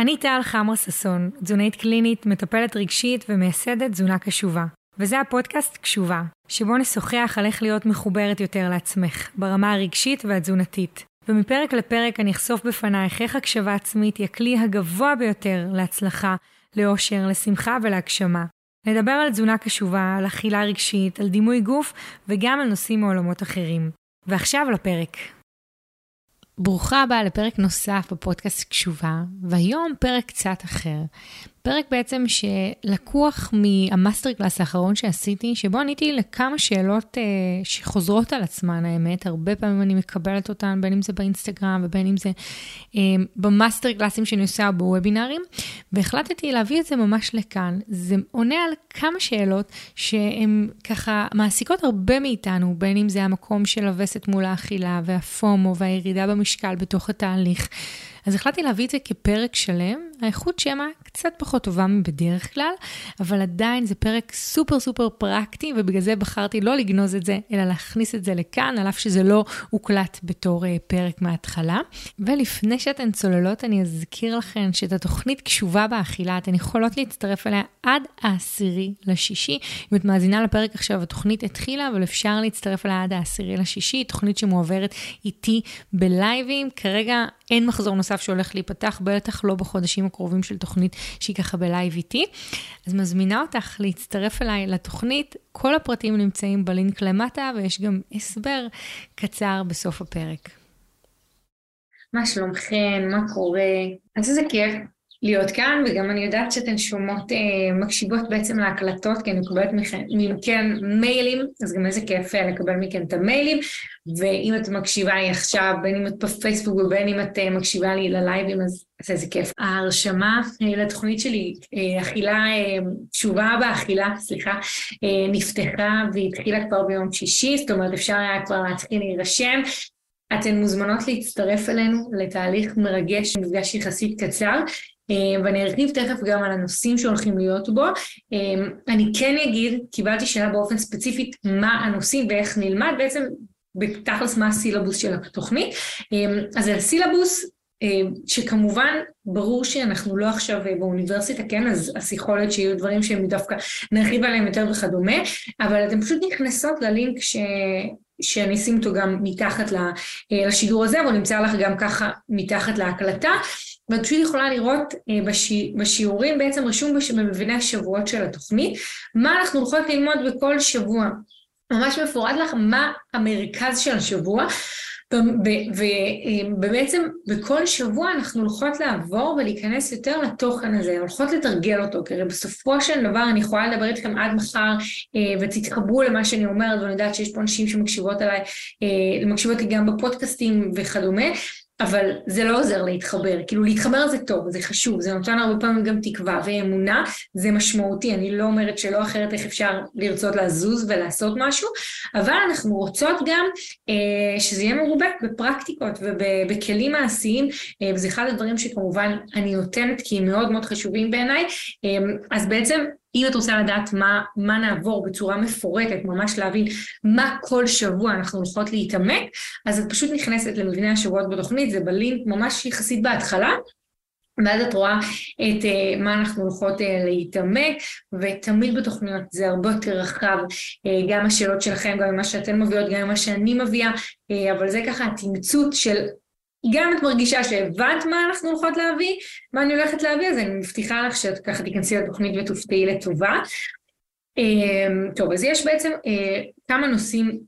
אני טל חמר ששון, תזונאית קלינית, מטפלת רגשית ומייסדת תזונה קשובה. וזה הפודקאסט קשובה, שבו נשוחח על איך להיות מחוברת יותר לעצמך, ברמה הרגשית והתזונתית. ומפרק לפרק אני אחשוף בפנייך איך הקשבה עצמית היא הכלי הגבוה ביותר להצלחה, לאושר, לשמחה ולהגשמה. נדבר על תזונה קשובה, על אכילה רגשית, על דימוי גוף וגם על נושאים מעולמות אחרים. ועכשיו לפרק. ברוכה הבאה לפרק נוסף בפודקאסט קשובה, והיום פרק קצת אחר. פרק בעצם שלקוח מה master class האחרון שעשיתי, שבו עניתי לכמה שאלות אה, שחוזרות על עצמן, האמת, הרבה פעמים אני מקבלת אותן, בין אם זה באינסטגרם ובין אם זה אה, במאסטר קלאסים שאני עושה בוובינארים, והחלטתי להביא את זה ממש לכאן. זה עונה על כמה שאלות שהן ככה מעסיקות הרבה מאיתנו, בין אם זה המקום של הווסת מול האכילה וה FOMO והירידה במשקל בתוך התהליך. אז החלטתי להביא את זה כפרק שלם, האיכות שמע קצת פחות טובה מבדרך כלל, אבל עדיין זה פרק סופר סופר פרקטי, ובגלל זה בחרתי לא לגנוז את זה, אלא להכניס את זה לכאן, על אף שזה לא הוקלט בתור uh, פרק מההתחלה. ולפני שאתן צוללות, אני אזכיר לכן שאת התוכנית קשובה באכילה, אתן יכולות להצטרף אליה עד העשירי לשישי. אם את מאזינה לפרק עכשיו, התוכנית התחילה, אבל אפשר להצטרף אליה עד העשירי לשישי, תוכנית שמועברת איתי בלייבים. כרגע אין מחזור נוסף שהולך להיפתח, בטח לא בחודשים הקרובים של תוכנית שהיא ככה בלייב איתי. אז מזמינה אותך להצטרף אליי לתוכנית, כל הפרטים נמצאים בלינק למטה, ויש גם הסבר קצר בסוף הפרק. מה שלומכן? מה קורה? אז איזה כיף. להיות כאן, וגם אני יודעת שאתן שומעות, אה, מקשיבות בעצם להקלטות, כי אני מקבלת מכן מיילים, אז גם איזה כיף אה, לקבל מכן את המיילים, ואם את מקשיבה לי עכשיו, בין אם את בפייסבוק ובין אם את אה, מקשיבה לי ללייבים, אז, אז איזה כיף. ההרשמה אה, לתוכנית שלי, אה, אכילה, אה, תשובה באכילה, סליחה, אה, נפתחה והתחילה כבר ביום שישי, זאת אומרת אפשר היה כבר להתחיל להירשם. אתן מוזמנות להצטרף אלינו לתהליך מרגש, מפגש יחסית קצר, ואני ארחיב תכף גם על הנושאים שהולכים להיות בו. אה, אני כן אגיד, קיבלתי שאלה באופן ספציפית מה הנושאים ואיך נלמד, בעצם בתכלס מה הסילבוס של התוכנית. אה, אז הסילבוס שכמובן ברור שאנחנו לא עכשיו באוניברסיטה, כן, אז, אז יכול להיות שיהיו דברים שהם דווקא נרחיב עליהם יותר וכדומה, אבל אתן פשוט נכנסות ללינק ש... שאני אשים אותו גם מתחת לשידור הזה, והוא נמצא לך גם ככה מתחת להקלטה. ואת פשוט יכולה לראות אה, בשי, בשיעורים, בעצם רשום במבנה השבועות של התוכנית, מה אנחנו הולכות ללמוד בכל שבוע. ממש מפורט לך מה המרכז של השבוע, ובעצם בכל שבוע אנחנו הולכות לעבור ולהיכנס יותר לתוכן הזה, הולכות לתרגל אותו, כי בסופו של דבר אני יכולה לדבר איתכם עד מחר אה, ותתחברו למה שאני אומרת, ואני יודעת שיש פה נשים שמקשיבות עליי, אה, מקשיבות לי גם בפודקאסטים וכדומה, אבל זה לא עוזר להתחבר, כאילו להתחבר זה טוב, זה חשוב, זה נותן הרבה פעמים גם תקווה ואמונה, זה משמעותי, אני לא אומרת שלא אחרת איך אפשר לרצות לזוז ולעשות משהו, אבל אנחנו רוצות גם אה, שזה יהיה מרובה בפרקטיקות ובכלים מעשיים, אה, וזה אחד הדברים שכמובן אני נותנת כי הם מאוד מאוד חשובים בעיניי, אה, אז בעצם אם את רוצה לדעת מה, מה נעבור בצורה מפורטת, ממש להבין מה כל שבוע אנחנו הולכות להתעמק, אז את פשוט נכנסת למבנה השבועות בתוכנית, זה בלינק ממש יחסית בהתחלה, ואז את רואה את uh, מה אנחנו הולכות uh, להתעמק, ותמיד בתוכניות זה הרבה יותר רחב, uh, גם השאלות שלכם, גם ממה שאתן מביאות, גם ממה שאני מביאה, uh, אבל זה ככה התמצות של גם את מרגישה שהבנת מה אנחנו הולכות להביא, מה אני הולכת להביא, אז אני מבטיחה לך שאת ככה תיכנסי לתוכנית ותופתעי לטובה. אמ, טוב, אז יש בעצם אה, כמה נושאים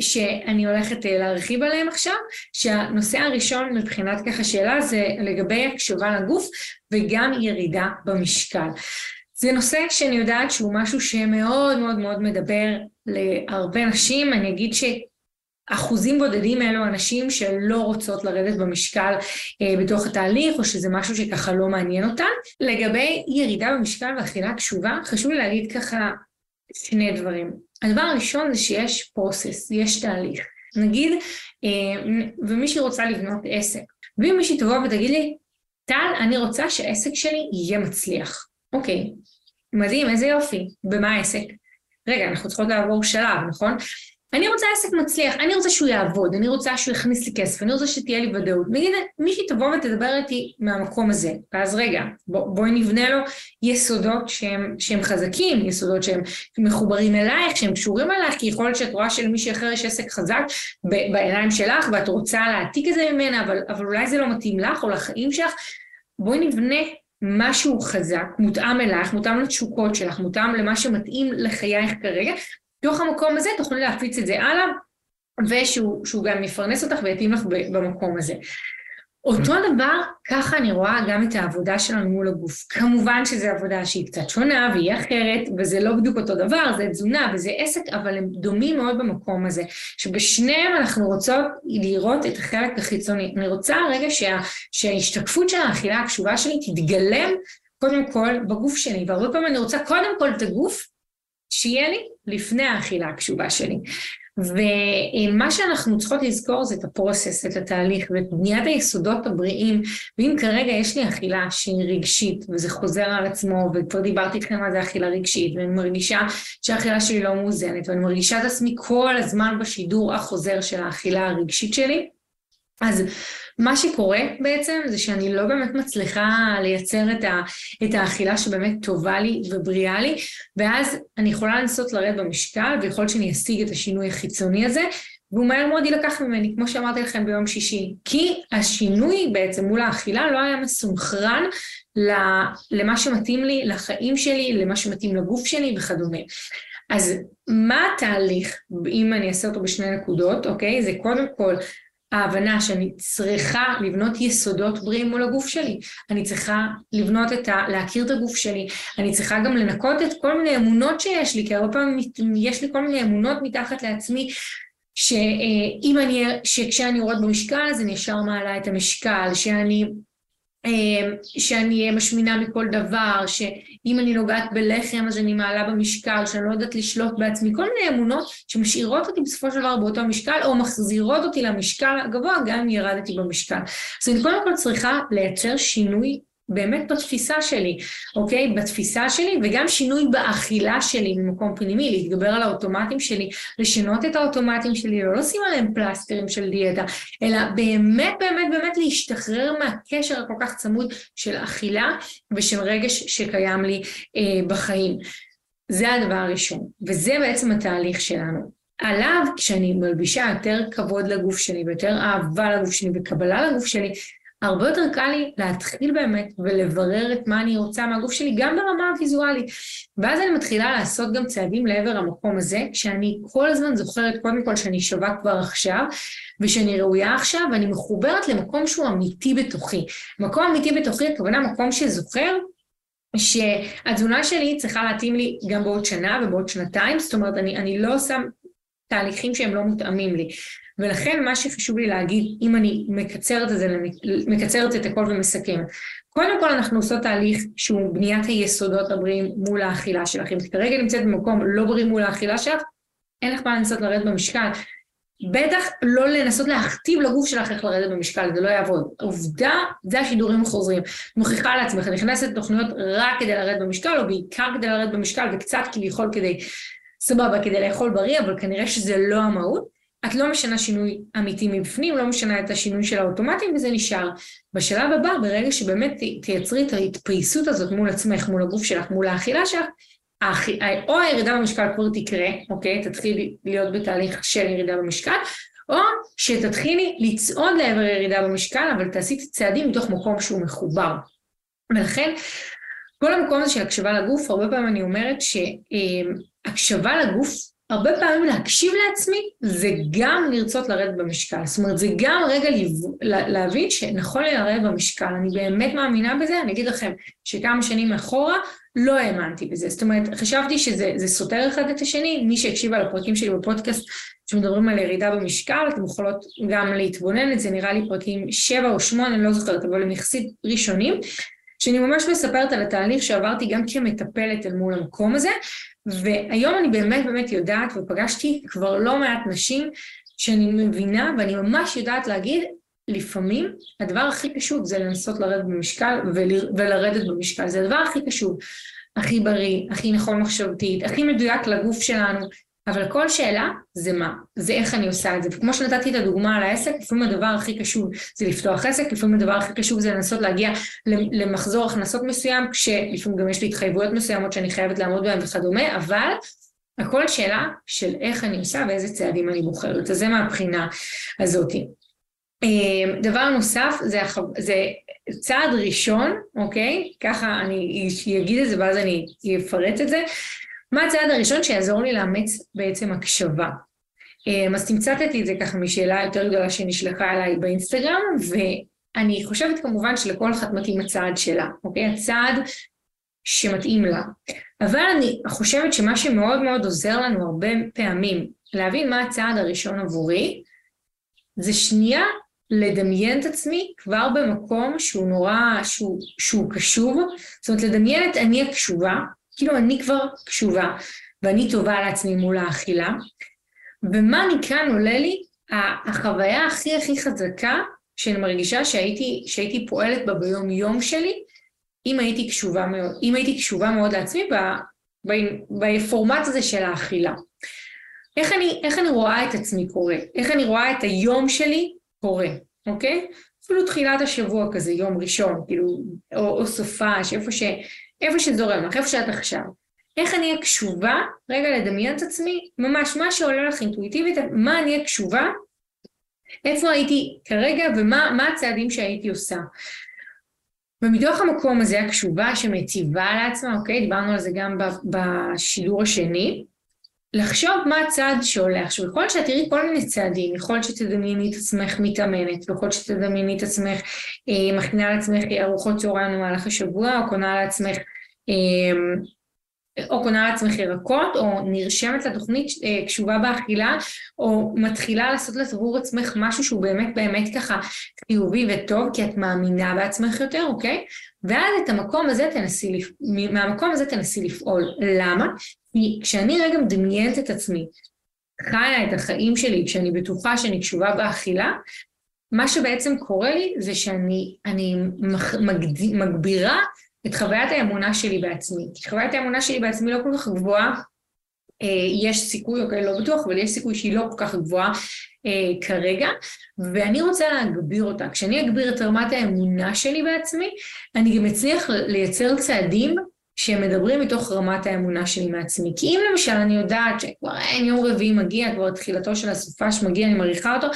שאני הולכת אה, להרחיב עליהם עכשיו, שהנושא הראשון מבחינת ככה שאלה זה לגבי הקשבה לגוף וגם ירידה במשקל. זה נושא שאני יודעת שהוא משהו שמאוד מאוד מאוד מדבר להרבה נשים, אני אגיד ש... אחוזים בודדים אלו אנשים שלא רוצות לרדת במשקל אה, בתוך התהליך, או שזה משהו שככה לא מעניין אותן. לגבי ירידה במשקל ואכילה קשובה, חשוב לי להגיד ככה שני דברים. הדבר הראשון זה שיש פרוסס, יש תהליך. נגיד, אה, ומישהי רוצה לבנות עסק, ואם מישהי תבוא ותגיד לי, טל, אני רוצה שהעסק שלי יהיה מצליח. אוקיי, מדהים, איזה יופי. במה העסק? רגע, אנחנו צריכות לעבור שלב, נכון? אני רוצה עסק מצליח, אני רוצה שהוא יעבוד, אני רוצה שהוא יכניס לי כסף, אני רוצה שתהיה לי ודאות. נגיד, מישהי תבוא ותדבר איתי מהמקום הזה, ואז רגע, בוא, בואי נבנה לו יסודות שהם, שהם חזקים, יסודות שהם מחוברים אלייך, שהם קשורים אלייך, כי יכול להיות שאת רואה שלמישהי אחר יש עסק חזק בעיניים שלך, ואת רוצה להעתיק את זה ממנה, אבל, אבל אולי זה לא מתאים לך או לחיים שלך. בואי נבנה משהו חזק, מותאם אלייך, מותאם לתשוקות שלך, מותאם למה שמתאים לחייך כרגע, בתוך המקום הזה תוכלי להפיץ את זה הלאה, ושהוא גם יפרנס אותך ויתאים לך במקום הזה. אותו דבר, ככה אני רואה גם את העבודה שלנו מול הגוף. כמובן שזו עבודה שהיא קצת שונה והיא אחרת, וזה לא בדיוק אותו דבר, זה תזונה וזה עסק, אבל הם דומים מאוד במקום הזה, שבשניהם אנחנו רוצות לראות את החלק החיצוני. אני רוצה רגע שה, שההשתקפות של האכילה הקשובה שלי תתגלם קודם כל בגוף שלי, והרבה פעמים אני רוצה קודם כל את הגוף שיהיה לי לפני האכילה הקשובה שלי. ומה שאנחנו צריכות לזכור זה את הפרוסס, את התהליך ואת בניית היסודות הבריאים, ואם כרגע יש לי אכילה שהיא רגשית וזה חוזר על עצמו, וכבר דיברתי איתכם מה זה אכילה רגשית, ואני מרגישה שהאכילה שלי לא מאוזנת, ואני מרגישה את עצמי כל הזמן בשידור החוזר של האכילה הרגשית שלי, אז מה שקורה בעצם זה שאני לא באמת מצליחה לייצר את, ה, את האכילה שבאמת טובה לי ובריאה לי, ואז אני יכולה לנסות לרדת במשקל, ויכול להיות שאני אשיג את השינוי החיצוני הזה, והוא מהר מאוד יילקח ממני, כמו שאמרתי לכם ביום שישי. כי השינוי בעצם מול האכילה לא היה מסונכרן למה שמתאים לי, לחיים שלי, למה שמתאים לגוף שלי וכדומה. אז מה התהליך, אם אני אעשה אותו בשני נקודות, אוקיי? זה קודם כל ההבנה שאני צריכה לבנות יסודות בריאים מול הגוף שלי. אני צריכה לבנות את ה... להכיר את הגוף שלי. אני צריכה גם לנקות את כל מיני אמונות שיש לי, כי הרבה פעמים יש לי כל מיני אמונות מתחת לעצמי, שאם אני... שכשאני יורד במשקל אז אני ישר מעלה את המשקל, שאני שאני אהיה משמינה מכל דבר, שאם אני נוגעת בלחם אז אני מעלה במשקל, שאני לא יודעת לשלוט בעצמי, כל מיני אמונות שמשאירות אותי בסופו של דבר באותו משקל, או מחזירות אותי למשקל הגבוה גם אם ירדתי במשקל. אז אני קודם כל צריכה לייצר שינוי באמת בתפיסה שלי, אוקיי? בתפיסה שלי וגם שינוי באכילה שלי ממקום פנימי, להתגבר על האוטומטים שלי, לשנות את האוטומטים שלי, לא לשים עליהם פלסטרים של דיאטה, אלא באמת באמת באמת להשתחרר מהקשר הכל כך צמוד של אכילה ושל רגש שקיים לי אה, בחיים. זה הדבר הראשון, וזה בעצם התהליך שלנו. עליו, כשאני מלבישה יותר כבוד לגוף שלי ויותר אהבה לגוף שלי וקבלה לגוף שלי, הרבה יותר קל לי להתחיל באמת ולברר את מה אני רוצה מהגוף שלי, גם ברמה הוויזואלית. ואז אני מתחילה לעשות גם צעדים לעבר המקום הזה, כשאני כל הזמן זוכרת קודם כל שאני שווה כבר עכשיו, ושאני ראויה עכשיו, ואני מחוברת למקום שהוא אמיתי בתוכי. מקום אמיתי בתוכי, הכוונה מקום שזוכר שהתזונה שלי צריכה להתאים לי גם בעוד שנה ובעוד שנתיים, זאת אומרת, אני, אני לא עושה תהליכים שהם לא מותאמים לי. ולכן מה שחשוב לי להגיד, אם אני מקצרת את זה, מקצרת את הכל ומסכמת, קודם כל אנחנו עושות תהליך שהוא בניית היסודות הבריאים מול האכילה שלך. אם כרגע נמצאת במקום לא בריא מול האכילה שלך, אין לך מה לנסות לרדת במשקל. בטח לא לנסות להכתיב לגוף שלך איך לרדת במשקל, זה לא יעבוד. עובדה, זה השידורים החוזרים. מוכיחה לעצמך, נכנסת לתוכניות רק כדי לרדת במשקל, או בעיקר כדי לרדת במשקל, וקצת כביכול כדי, סבבה, כדי לאכול בריא, אבל כנראה שזה לא המהות. את לא משנה שינוי אמיתי מבפנים, לא משנה את השינוי של האוטומטים וזה נשאר. בשלב הבא, ברגע שבאמת תייצרי את ההתפייסות הזאת מול עצמך, מול הגוף שלך, מול האכילה שלך, או הירידה במשקל כבר תקרה, אוקיי? תתחילי להיות בתהליך של ירידה במשקל, או שתתחילי לצעוד לעבר ירידה במשקל, אבל תעשי את הצעדים מתוך מקום שהוא מחובר. ולכן, כל המקום הזה של הקשבה לגוף, הרבה פעמים אני אומרת שהקשבה לגוף הרבה פעמים להקשיב לעצמי זה גם לרצות לרדת במשקל. זאת אומרת, זה גם רגע להבין שנכון לי לרדת במשקל. אני באמת מאמינה בזה, אני אגיד לכם שכמה שנים אחורה לא האמנתי בזה. זאת אומרת, חשבתי שזה סותר אחד את השני. מי שהקשיב על הפרקים שלי בפודקאסט שמדברים על ירידה במשקל, אתם יכולות גם להתבונן את זה, נראה לי פרקים 7 או 8, אני לא זוכרת, אבל הם יחסית ראשונים. שאני ממש מספרת על התהליך שעברתי גם כמטפלת אל מול המקום הזה, והיום אני באמת באמת יודעת, ופגשתי כבר לא מעט נשים שאני מבינה ואני ממש יודעת להגיד, לפעמים הדבר הכי קשור זה לנסות לרדת במשקל ולרדת במשקל, זה הדבר הכי קשור, הכי בריא, הכי נכון מחשבתית, הכי מדויק לגוף שלנו, אבל כל שאלה זה מה, זה איך אני עושה את זה. וכמו שנתתי את הדוגמה על העסק, לפעמים הדבר הכי קשור זה לפתוח עסק, לפעמים הדבר הכי קשור זה לנסות להגיע למחזור הכנסות מסוים, כשלפעמים גם יש לי התחייבויות מסוימות שאני חייבת לעמוד בהן וכדומה, אבל הכל שאלה של איך אני עושה ואיזה צעדים אני בוחרת. אז זה מהבחינה הזאתי. אמ, דבר נוסף זה, זה צעד ראשון, אוקיי? ככה אני אגיד את זה ואז אני אפרט את זה. מה הצעד הראשון שיעזור לי לאמץ בעצם הקשבה? אמ, אז תמצתתי את זה ככה משאלה יותר גדולה שנשלחה אליי באינסטגרם, ואני חושבת כמובן שלכל אחת מתאים הצעד שלה, אוקיי? הצעד שמתאים לה. אבל אני חושבת שמה שמאוד מאוד עוזר לנו הרבה פעמים להבין מה הצעד הראשון עבורי, זה שנייה לדמיין את עצמי כבר במקום שהוא נורא, שהוא, שהוא קשוב, זאת אומרת לדמיין את אני הקשובה, כאילו אני כבר קשובה ואני טובה לעצמי מול האכילה, ומה מכאן עולה לי החוויה הכי הכי חזקה שאני מרגישה שהייתי, שהייתי פועלת בה ביום יום שלי, אם הייתי קשובה מאוד, אם הייתי קשובה מאוד לעצמי בפורמט הזה של האכילה. איך אני, איך אני רואה את עצמי קורה? איך אני רואה את היום שלי קורה, אוקיי? אפילו תחילת השבוע כזה, יום ראשון, כאילו, או, או סופש, איפה, ש, איפה שזורם לך, איפה שאת עכשיו. איך אני אהיה קשובה, רגע לדמיין את עצמי, ממש מה שעולה לך אינטואיטיבית, מה אני אהיה קשובה, איפה הייתי כרגע ומה הצעדים שהייתי עושה. ומתוך המקום הזה הקשובה שמציבה לעצמה, אוקיי, דיברנו על זה גם בשידור השני, לחשוב מה הצעד שעולה. עכשיו, יכול להיות שאת תראי כל מיני צעדים, יכול להיות שתדמייני את עצמך מתאמנת, יכול להיות שתדמייני את עצמך אה, מכינה לעצמך ארוחות צהריים במהלך השבוע, או קונה לעצמך אה, או קונה לעצמך ירקות, או נרשמת לתוכנית אה, קשובה באכילה, או מתחילה לעשות לתבור עצמך משהו שהוא באמת באמת ככה חיובי וטוב, כי את מאמינה בעצמך יותר, אוקיי? ואז את המקום הזה תנסי. מהמקום הזה תנסי לפעול. למה? כי כשאני רגע מדמיינת את עצמי, חיה את החיים שלי, כשאני בטוחה שאני קשובה באכילה, מה שבעצם קורה לי זה שאני מגד... מגבירה את חוויית האמונה שלי בעצמי. כי חוויית האמונה שלי בעצמי לא כל כך גבוהה, אה, יש סיכוי, אוקיי, לא בטוח, אבל יש סיכוי שהיא לא כל כך גבוהה אה, כרגע, ואני רוצה להגביר אותה. כשאני אגביר את רמת האמונה שלי בעצמי, אני גם אצליח לייצר צעדים שהם מדברים מתוך רמת האמונה שלי מעצמי. כי אם למשל אני יודעת שכבר אין יום רביעי מגיע, כבר תחילתו של הסופש מגיע, אני מעריכה אותו,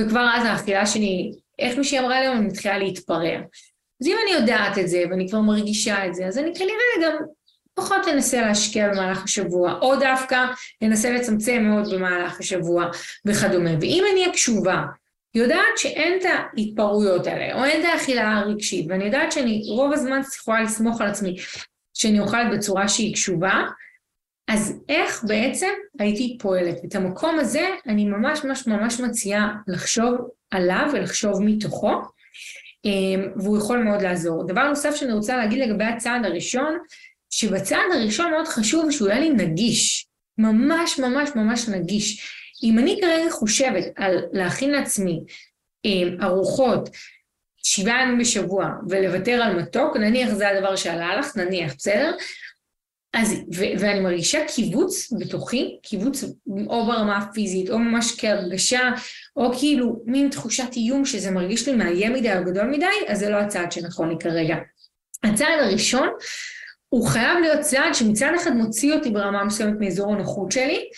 וכבר אז האכילה שלי, איך מישהי אמרה לי, אני מתחילה להתפרע. אז אם אני יודעת את זה ואני כבר מרגישה את זה, אז אני כנראה גם פחות אנסה להשקיע במהלך השבוע, או דווקא אנסה לצמצם מאוד במהלך השבוע וכדומה. ואם אני אהיה קשובה, יודעת שאין את ההתפרעויות האלה, או אין את האכילה הרגשית, ואני יודעת שאני רוב הזמן יכולה לסמוך על עצמי שאני אוכלת בצורה שהיא קשובה, אז איך בעצם הייתי פועלת? את המקום הזה אני ממש ממש ממש מציעה לחשוב עליו ולחשוב מתוכו. אמ, והוא יכול מאוד לעזור. דבר נוסף שאני רוצה להגיד לגבי הצעד הראשון, שבצעד הראשון מאוד חשוב שהוא יהיה לי נגיש, ממש ממש ממש נגיש. אם אני כרגע חושבת על להכין לעצמי אמ, ארוחות שבעה ימים בשבוע ולוותר על מתוק, נניח זה הדבר שעלה לך, נניח, בסדר? אז, ו- ואני מרגישה קיבוץ בתוכי, קיבוץ או ברמה הפיזית, או ממש כהרגשה, או כאילו מין תחושת איום שזה מרגיש לי מאיים מדי או גדול מדי, אז זה לא הצעד שנכון לי כרגע. הצעד הראשון הוא חייב להיות צעד שמצד אחד מוציא אותי ברמה מסוימת מאזור הנוחות שלי,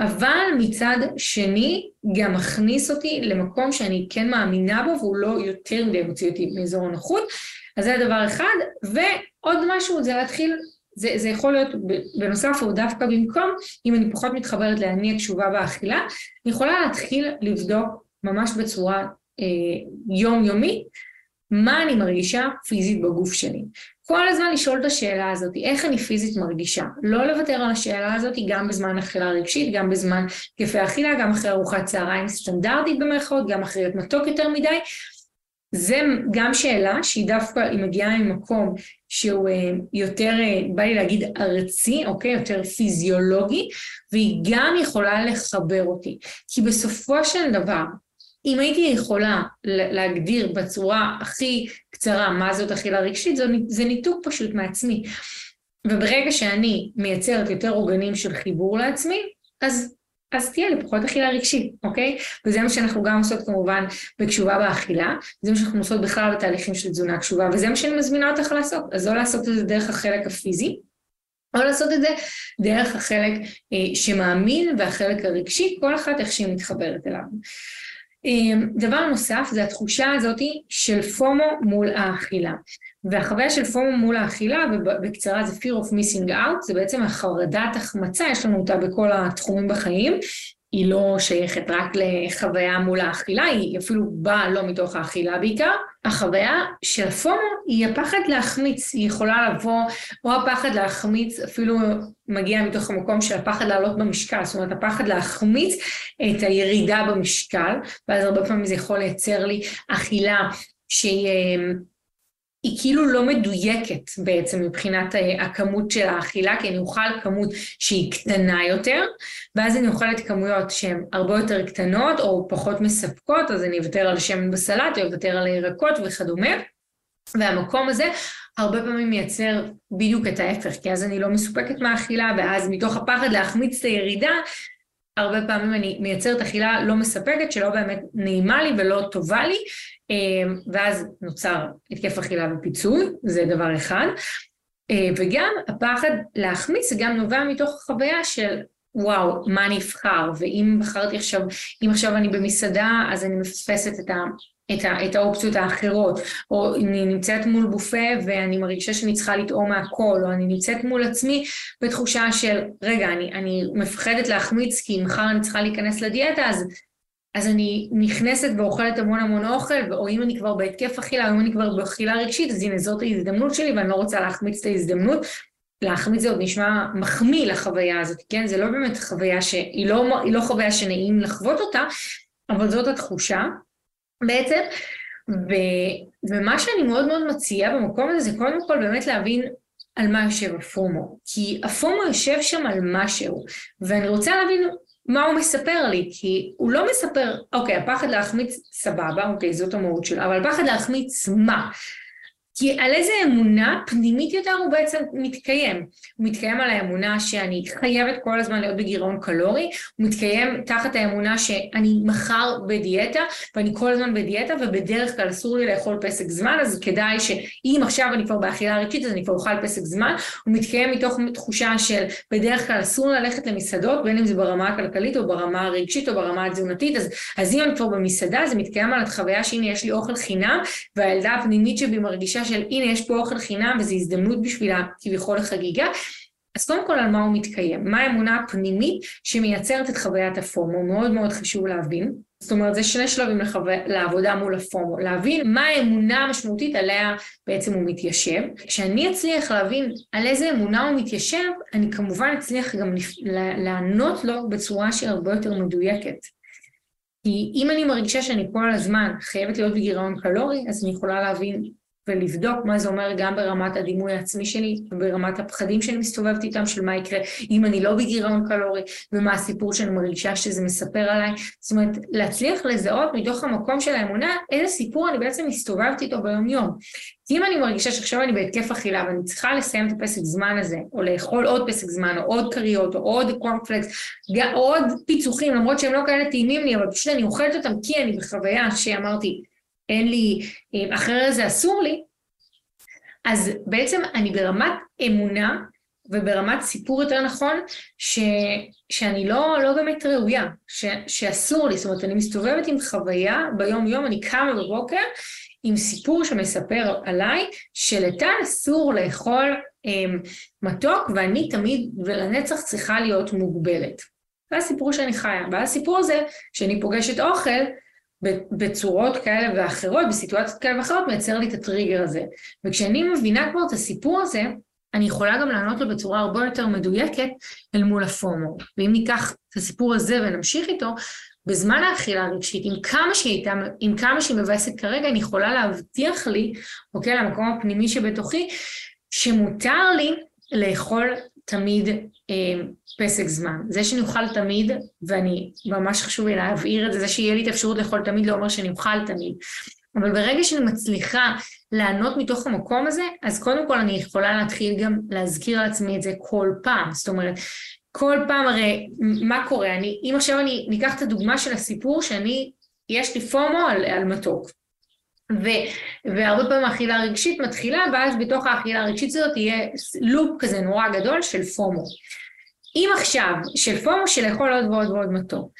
אבל מצד שני גם מכניס אותי למקום שאני כן מאמינה בו והוא לא יותר מדי מוציא אותי מאזור הנוחות, אז זה הדבר אחד, ועוד משהו זה להתחיל זה, זה יכול להיות בנוסף או דווקא במקום, אם אני פחות מתחברת להניע קשובה באכילה, אני יכולה להתחיל לבדוק ממש בצורה אה, יומיומית מה אני מרגישה פיזית בגוף שלי. כל הזמן לשאול את השאלה הזאת, איך אני פיזית מרגישה? לא לוותר על השאלה הזאת גם בזמן אכילה רגשית, גם בזמן כיפי אכילה, גם אחרי ארוחת צהריים סטנדרטית במרכאות, גם אחרי להיות מתוק יותר מדי, זה גם שאלה שהיא דווקא, היא מגיעה ממקום שהוא אה, יותר, אה, בא לי להגיד ארצי, אוקיי? יותר פיזיולוגי, והיא גם יכולה לחבר אותי. כי בסופו של דבר, אם הייתי יכולה להגדיר בצורה הכי קצרה מה זאת אכילה רגשית, זה ניתוק פשוט מעצמי. וברגע שאני מייצרת יותר עוגנים של חיבור לעצמי, אז אז תהיה לי פחות אכילה רגשית, אוקיי? וזה מה שאנחנו גם עושות כמובן בקשובה באכילה, זה מה שאנחנו עושות בכלל בתהליכים של תזונה קשובה, וזה מה שאני מזמינה אותך לעשות, אז לא לעשות את זה דרך החלק הפיזי, או לעשות את זה דרך החלק אה, שמאמין והחלק הרגשי, כל אחת איך שהיא מתחברת אליו. אה, דבר נוסף זה התחושה הזאת של פומו מול האכילה. והחוויה של פומו מול האכילה, ובקצרה זה fear of missing out, זה בעצם החרדת החמצה, יש לנו אותה בכל התחומים בחיים, היא לא שייכת רק לחוויה מול האכילה, היא אפילו באה לא מתוך האכילה בעיקר. החוויה של הפומו היא הפחד להחמיץ, היא יכולה לבוא, או הפחד להחמיץ אפילו מגיע מתוך המקום של הפחד לעלות במשקל, זאת אומרת הפחד להחמיץ את הירידה במשקל, ואז הרבה פעמים זה יכול לייצר לי אכילה שהיא היא כאילו לא מדויקת בעצם מבחינת אה, הכמות של האכילה, כי אני אוכל כמות שהיא קטנה יותר, ואז אני אוכלת כמויות שהן הרבה יותר קטנות או פחות מספקות, אז אני אוותר על שמן בסלט או אוותר על הירקות וכדומה. והמקום הזה הרבה פעמים מייצר בדיוק את ההפך, כי אז אני לא מסופקת מהאכילה, ואז מתוך הפחד להחמיץ את הירידה, הרבה פעמים אני מייצרת אכילה לא מספקת, שלא באמת נעימה לי ולא טובה לי, אמ, ואז נוצר התקף אכילה ופיצוי, זה דבר אחד. אה, וגם הפחד להחמיץ גם נובע מתוך החוויה של וואו, מה אני אבחר, ואם בחרתי עכשיו, אם עכשיו אני במסעדה, אז אני מפספסת את, את, ה, את האופציות האחרות, או אני נמצאת מול בופה ואני מרגישה שאני צריכה לטעום מהכל, או אני נמצאת מול עצמי בתחושה של, רגע, אני, אני מפחדת להחמיץ כי מחר אני צריכה להיכנס לדיאטה, אז אז אני נכנסת ואוכלת המון המון אוכל, או אם אני כבר בהתקף אכילה, או אם אני כבר באכילה רגשית, אז הנה זאת ההזדמנות שלי ואני לא רוצה להחמיץ את ההזדמנות. להחמיץ זה עוד נשמע מחמיא לחוויה הזאת, כן? זה לא באמת חוויה שהיא לא, לא חוויה שנעים לחוות אותה, אבל זאת התחושה בעצם. ו, ומה שאני מאוד מאוד מציעה במקום הזה זה קודם כל באמת להבין על מה יושב הפומו. כי הפומו יושב שם על משהו, ואני רוצה להבין מה הוא מספר לי, כי הוא לא מספר, אוקיי, הפחד להחמיץ סבבה, אוקיי, זאת המהות שלו, אבל הפחד להחמיץ מה? כי על איזה אמונה פנימית יותר הוא בעצם מתקיים. הוא מתקיים על האמונה שאני חייבת כל הזמן להיות בגירעון קלורי, הוא מתקיים תחת האמונה שאני מחר בדיאטה, ואני כל הזמן בדיאטה, ובדרך כלל אסור לי לאכול פסק זמן, אז כדאי שאם עכשיו אני כבר באכילה רגשית, אז אני כבר אוכל פסק זמן. הוא מתקיים מתוך תחושה של בדרך כלל אסור ללכת למסעדות, בין אם זה ברמה הכלכלית או ברמה הרגשית או ברמה התזונתית, אז, אז אם אני כבר במסעדה, זה מתקיים על החוויה שהנה יש לי אוכל חינם, והילדה הפנימית שבי מרגישה של הנה יש פה אוכל חינם וזו הזדמנות בשבילה כביכול לחגיגה, אז קודם כל על מה הוא מתקיים, מה האמונה הפנימית שמייצרת את חוויית הפומו, מאוד מאוד חשוב להבין. זאת אומרת, זה שני שלבים לחו... לעבודה מול הפומו, להבין מה האמונה המשמעותית עליה בעצם הוא מתיישב. כשאני אצליח להבין על איזה אמונה הוא מתיישב, אני כמובן אצליח גם לענות לו בצורה שהיא הרבה יותר מדויקת. כי אם אני מרגישה שאני כל הזמן חייבת להיות בגירעון קלורי, אז אני יכולה להבין ולבדוק מה זה אומר גם ברמת הדימוי העצמי שלי, ברמת הפחדים שאני מסתובבת איתם, של מה יקרה אם אני לא בגירעון קלורי, ומה הסיפור שאני מרגישה שזה מספר עליי. זאת אומרת, להצליח לזהות מתוך המקום של האמונה, איזה סיפור אני בעצם מסתובבת איתו ביום יום. כי אם אני מרגישה שעכשיו אני בהתקף אכילה ואני צריכה לסיים את הפסק זמן הזה, או לאכול עוד פסק זמן, או עוד כריות, או עוד קורנפלקס, או עוד פיצוחים, למרות שהם לא כאלה טעימים לי, אבל פשוט אני אוכלת אותם כי אני בחוויה שאמרתי, אין לי, אה, אחרי זה אסור לי, אז בעצם אני ברמת אמונה וברמת סיפור יותר נכון, ש, שאני לא, לא באמת ראויה, ש, שאסור לי, זאת אומרת, אני מסתובבת עם חוויה ביום יום, אני קמה בבוקר עם סיפור שמספר עליי, שלטל אסור לאכול אמ, מתוק, ואני תמיד ולנצח צריכה להיות מוגבלת. זה הסיפור שאני חיה. והסיפור הזה, שאני פוגשת אוכל, בצורות כאלה ואחרות, בסיטואציות כאלה ואחרות, מייצר לי את הטריגר הזה. וכשאני מבינה כבר את הסיפור הזה, אני יכולה גם לענות לו בצורה הרבה יותר מדויקת אל מול הפומו. ואם ניקח את הסיפור הזה ונמשיך איתו, בזמן האכילה הרגשית, עם כמה שהיא הייתה, עם כמה שהיא מבאסת כרגע, אני יכולה להבטיח לי, אוקיי, למקום הפנימי שבתוכי, שמותר לי לאכול תמיד אה, פסק זמן. זה שאני אוכל תמיד, ואני, ממש חשוב לי להבהיר את זה, זה שיהיה לי את האפשרות לאכול תמיד לא אומר שאני אוכל תמיד. אבל ברגע שאני מצליחה לענות מתוך המקום הזה, אז קודם כל אני יכולה להתחיל גם להזכיר לעצמי את זה כל פעם. זאת אומרת, כל פעם הרי, מה קורה? אני, אם עכשיו אני ניקח את הדוגמה של הסיפור שאני, יש לי פומו על, על מתוק. ו, והרבה פעמים האכילה הרגשית מתחילה, ואז בתוך האכילה הרגשית הזאת יהיה לופ כזה נורא גדול של פומו. אם עכשיו, של פומו של לאכול עוד ועוד ועוד מתוק,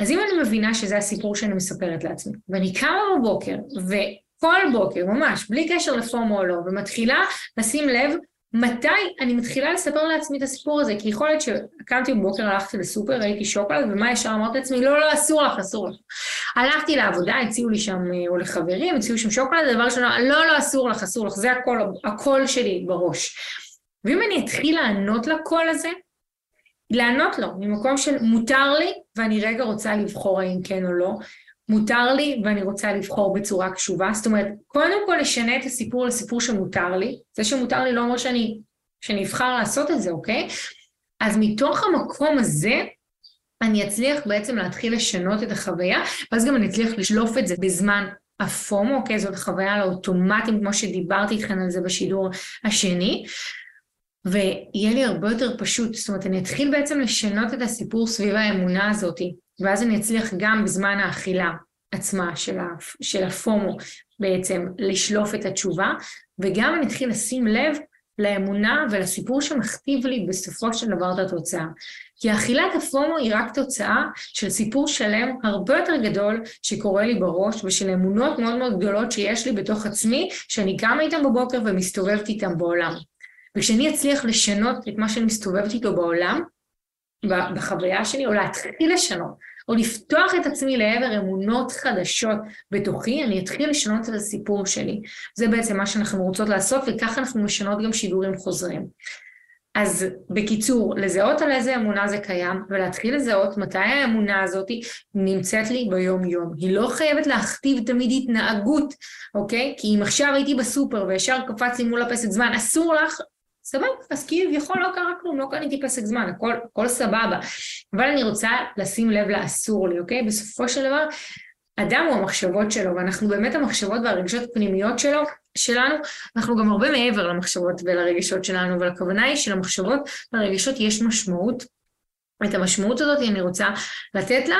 אז אם אני מבינה שזה הסיפור שאני מספרת לעצמי, ואני קמה בבוקר, וכל בוקר, ממש, בלי קשר לפומו או לא, ומתחילה לשים לב מתי אני מתחילה לספר לעצמי את הסיפור הזה? כי יכול להיות שקמתי בבוקר, הלכתי לסופר, ראיתי שוקולד, ומה ישר אמרתי לעצמי? לא, לא, אסור לך, אסור לך. הלכתי לעבודה, הציעו לי שם, או לחברים, הציעו שם שוקולד, דבר ראשון, לא, לא, אסור לך, אסור לך, זה הקול שלי בראש. ואם אני אתחיל לענות לקול הזה, לענות לו ממקום של מותר לי, ואני רגע רוצה לבחור האם כן או לא, מותר לי ואני רוצה לבחור בצורה קשובה. זאת אומרת, קודם כל לשנה את הסיפור לסיפור שמותר לי. זה שמותר לי לא אומר שאני, שאני אבחר לעשות את זה, אוקיי? אז מתוך המקום הזה, אני אצליח בעצם להתחיל לשנות את החוויה, ואז גם אני אצליח לשלוף את זה בזמן הפומו, אוקיי? זאת חוויה על האוטומטים, כמו שדיברתי איתכם על זה בשידור השני. ויהיה לי הרבה יותר פשוט, זאת אומרת, אני אתחיל בעצם לשנות את הסיפור סביב האמונה הזאתי, ואז אני אצליח גם בזמן האכילה עצמה של, הפ, של הפומו בעצם לשלוף את התשובה, וגם אני אתחיל לשים לב לאמונה ולסיפור שמכתיב לי בסופו של דבר את התוצאה. כי אכילת הפומו היא רק תוצאה של סיפור שלם הרבה יותר גדול שקורה לי בראש ושל אמונות מאוד מאוד גדולות שיש לי בתוך עצמי, שאני קמה איתן בבוקר ומסתובבת איתן בעולם. וכשאני אצליח לשנות את מה שאני מסתובבת איתו בעולם, בחוויה שלי, או להתחיל לשנות, או לפתוח את עצמי לעבר אמונות חדשות בתוכי, אני אתחיל לשנות את הסיפור שלי. זה בעצם מה שאנחנו רוצות לעשות, וככה אנחנו משנות גם שידורים חוזרים. אז בקיצור, לזהות על איזה אמונה זה קיים, ולהתחיל לזהות מתי האמונה הזאת נמצאת לי ביום-יום. היא לא חייבת להכתיב תמיד התנהגות, אוקיי? כי אם עכשיו הייתי בסופר וישר קפץ לי מול הפסק זמן, אסור לך, סבבה, אז כביכול לא קרה כלום, לא קניתי פסק זמן, הכל, הכל סבבה. אבל אני רוצה לשים לב לאסור לי, אוקיי? בסופו של דבר, אדם הוא המחשבות שלו, ואנחנו באמת המחשבות והרגשות הפנימיות שלו, שלנו, אנחנו גם הרבה מעבר למחשבות ולרגשות שלנו, אבל הכוונה היא שלמחשבות ולרגשות יש משמעות. את המשמעות הזאת אני רוצה לתת לה,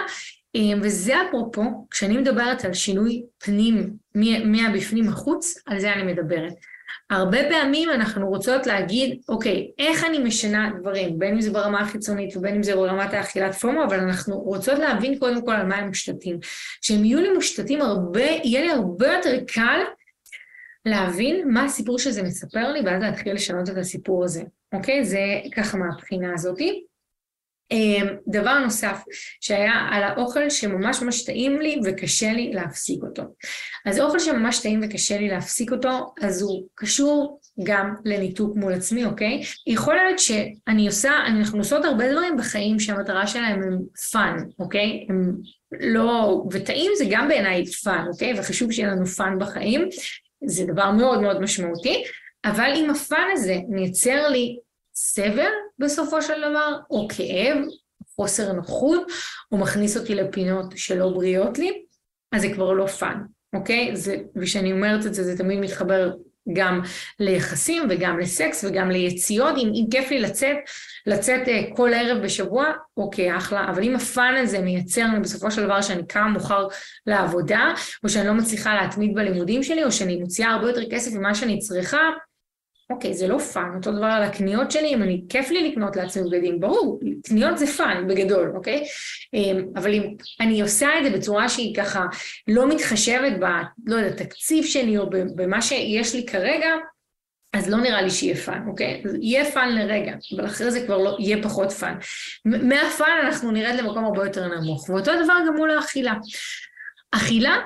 וזה אפרופו, כשאני מדברת על שינוי פנים מהבפנים החוץ, על זה אני מדברת. הרבה פעמים אנחנו רוצות להגיד, אוקיי, איך אני משנה דברים, בין אם זה ברמה החיצונית ובין אם זה ברמת האכילת פומו, אבל אנחנו רוצות להבין קודם כל על מה הם מושתתים. כשהם יהיו לי מושתתים הרבה, יהיה לי הרבה יותר קל להבין מה הסיפור שזה מספר לי, ואז להתחיל לשנות את הסיפור הזה, אוקיי? זה ככה מהבחינה הזאתי. אמ, דבר נוסף שהיה על האוכל שממש ממש טעים לי וקשה לי להפסיק אותו. אז אוכל שממש טעים וקשה לי להפסיק אותו, אז הוא קשור גם לניתוק מול עצמי, אוקיי? יכול להיות שאני עושה, אנחנו עושות הרבה דברים בחיים שהמטרה שלהם הם fun, אוקיי? הם לא, וטעים זה גם בעיניי fun, אוקיי? וחשוב שיהיה לנו fun בחיים, זה דבר מאוד מאוד משמעותי, אבל אם ה fun הזה מייצר לי סבל בסופו של דבר, או כאב, חוסר נוחות, או מכניס אותי לפינות שלא בריאות לי, אז זה כבר לא fun, אוקיי? זה, וכשאני אומרת את זה, זה תמיד מתחבר גם ליחסים וגם לסקס וגם ליציאות, אם, אם כיף לי לצאת, לצאת אה, כל ערב בשבוע, אוקיי, אחלה, אבל אם ה fun הזה מייצר לי בסופו של דבר שאני קמה מאוחר לעבודה, או שאני לא מצליחה להתמיד בלימודים שלי, או שאני מוציאה הרבה יותר כסף ממה שאני צריכה, אוקיי, זה לא fun, אותו דבר על הקניות שלי, אם אני, כיף לי לקנות לעצמי בגדים, ברור, קניות זה fun בגדול, אוקיי? אמ, אבל אם אני עושה את זה בצורה שהיא ככה לא מתחשבת ב, לא יודע, תקציב שלי או במה שיש לי כרגע, אז לא נראה לי שיהיה fun, אוקיי? יהיה fun לרגע, אבל אחרי זה כבר לא, יהיה פחות fun. מה fun אנחנו נרד למקום הרבה יותר נמוך, ואותו דבר גם מול האכילה. אכילה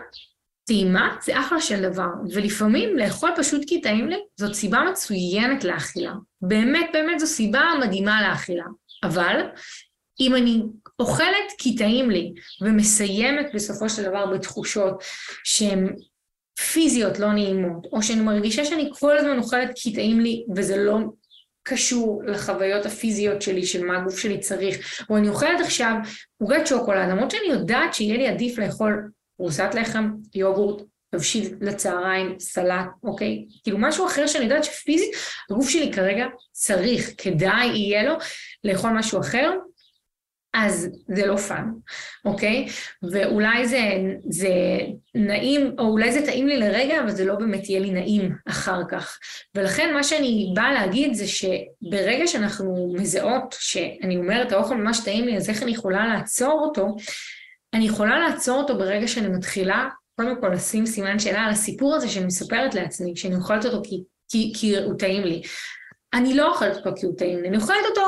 טעימה זה אחלה של דבר, ולפעמים לאכול פשוט כי טעים לי, זאת סיבה מצוינת לאכילה. באמת באמת זו סיבה מדהימה לאכילה. אבל אם אני אוכלת כי טעים לי, ומסיימת בסופו של דבר בתחושות שהן פיזיות לא נעימות, או שאני מרגישה שאני כל הזמן אוכלת כי טעים לי, וזה לא קשור לחוויות הפיזיות שלי, של מה הגוף שלי צריך, או אני אוכלת עכשיו עוגת שוקולד, למרות שאני יודעת שיהיה לי עדיף לאכול פרוסת לחם, יוגורט, תבשיל לצהריים, סלט, אוקיי? כאילו משהו אחר שאני יודעת שפיזית הגוף שלי כרגע צריך, כדאי יהיה לו לאכול משהו אחר, אז זה לא פאן, אוקיי? ואולי זה, זה נעים, או אולי זה טעים לי לרגע, אבל זה לא באמת יהיה לי נעים אחר כך. ולכן מה שאני באה להגיד זה שברגע שאנחנו מזהות, שאני אומרת, האוכל ממש טעים לי, אז איך אני יכולה לעצור אותו? אני יכולה לעצור אותו ברגע שאני מתחילה, קודם כל לשים סימן שאלה על הסיפור הזה שאני מספרת לעצמי, שאני אוכלת אותו כי, כי, כי הוא טעים לי. אני לא אוכלת אותו כי הוא טעים לי, אני אוכלת אותו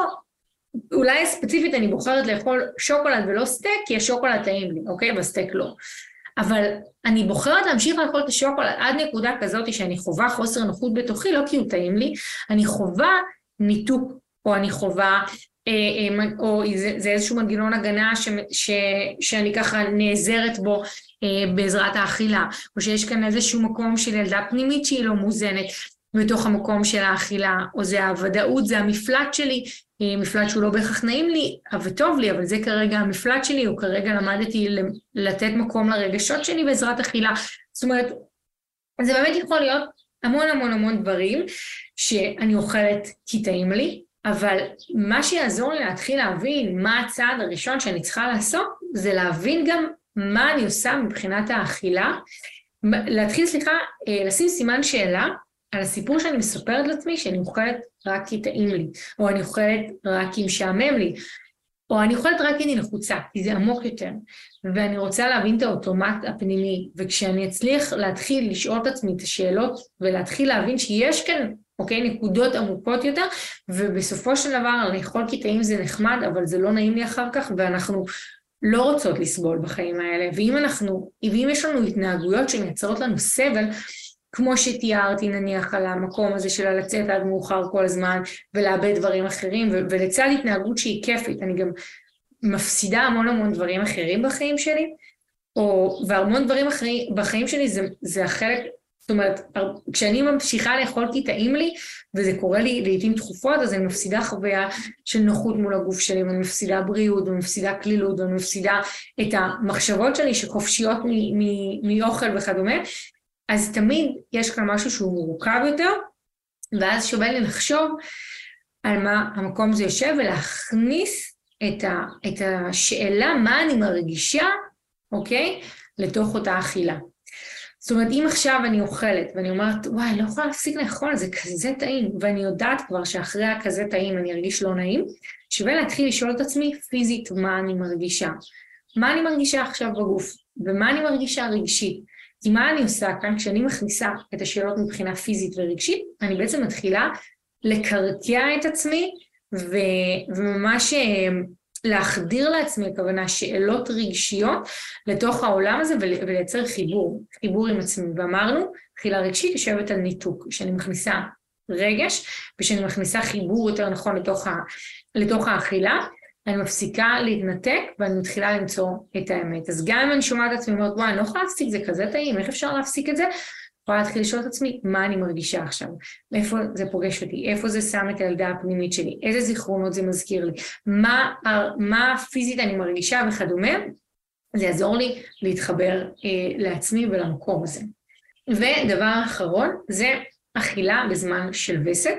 אולי ספציפית אני בוחרת לאכול שוקולד ולא סטייק, כי השוקולד טעים לי, אוקיי? והסטייק לא. אבל אני בוחרת להמשיך לאכול את השוקולד עד נקודה כזאת שאני חווה חוסר נוחות בתוכי, לא כי הוא טעים לי, אני חווה ניתוק, או אני חווה, או זה, איזשהו מנגנון הגנה ש, ש, שאני ככה נעזרת בו אה, בעזרת האכילה, או שיש כאן איזשהו מקום של ילדה פנימית שהיא לא מוזנת בתוך המקום של האכילה, או זה הוודאות, זה המפלט שלי אה, מפלט שהוא לא בהכרח נעים לי וטוב לי, אבל זה כרגע המפלט שלי, או כרגע למדתי לתת מקום לרגשות שלי בעזרת אכילה. זאת אומרת, זה באמת יכול להיות המון המון המון דברים שאני אוכלת כי טעים לי, אבל מה שיעזור לי להתחיל להבין מה הצעד הראשון שאני צריכה לעשות, זה להבין גם מה אני עושה מבחינת האכילה, להתחיל, סליחה, אה, לשים סימן שאלה על הסיפור שאני מספרת לעצמי שאני אוכלת רק כי טעים לי, או אני אוכלת רק כי משעמם לי, או אני אוכלת רק כי אני לחוצה, כי זה עמוק יותר, ואני רוצה להבין את האוטומט הפנימי, וכשאני אצליח להתחיל לשאול את עצמי את השאלות, ולהתחיל להבין שיש כאן, אוקיי, נקודות עמוקות יותר, ובסופו של דבר לאכול כי טעים זה נחמד, אבל זה לא נעים לי אחר כך, ואנחנו לא רוצות לסבול בחיים האלה, ואם אנחנו, ואם יש לנו התנהגויות שמייצרות לנו סבל, כמו שתיארתי נניח על המקום הזה של לצאת עד מאוחר כל הזמן ולאבד דברים אחרים ולצד התנהגות שהיא כיפית אני גם מפסידה המון המון דברים אחרים בחיים שלי או והמון דברים אחרים בחיים שלי זה, זה החלק זאת אומרת, כשאני ממשיכה לאכול כי טעים לי, וזה קורה לי לעיתים תכופות, אז אני מפסידה חוויה של נוחות מול הגוף שלי, ואני מפסידה בריאות, ואני מפסידה קלילות, ואני מפסידה את המחשבות שלי שחופשיות מאוכל וכדומה, אז תמיד יש כאן משהו שהוא מורכב יותר, ואז שווה לי לחשוב על מה המקום הזה יושב ולהכניס את, ה, את השאלה מה אני מרגישה, אוקיי? לתוך אותה אכילה. זאת אומרת, אם עכשיו אני אוכלת ואני אומרת, וואי, לא יכולה להפסיק לאכול, זה כזה טעים, ואני יודעת כבר שאחרי הכזה טעים אני ארגיש לא נעים, שווה להתחיל לשאול את עצמי פיזית מה אני מרגישה. מה אני מרגישה עכשיו בגוף, ומה אני מרגישה רגשית. כי מה אני עושה כאן? כשאני מכניסה את השאלות מבחינה פיזית ורגשית, אני בעצם מתחילה לקרקע את עצמי ו, וממש אה, להחדיר לעצמי, הכוונה, שאלות רגשיות לתוך העולם הזה ולייצר חיבור, חיבור עם עצמי. ואמרנו, תחילה רגשית יושבת על ניתוק, שאני מכניסה רגש ושאני מכניסה חיבור יותר נכון לתוך, ה, לתוך האכילה, אני מפסיקה להתנתק ואני מתחילה למצוא את האמת. אז גם אם אני שומעת את עצמי ואומרת, וואי, אני לא יכולה להפסיק, זה כזה טעים, איך אפשר להפסיק את זה? יכולה להתחיל לשאול את עצמי, מה אני מרגישה עכשיו? איפה זה פוגש אותי? איפה זה שם את הילדה הפנימית שלי? איזה זיכרונות זה מזכיר לי? מה, מה פיזית אני מרגישה וכדומה? זה יעזור לי להתחבר אה, לעצמי ולמקום הזה. ודבר אחרון, זה אכילה בזמן של וסת.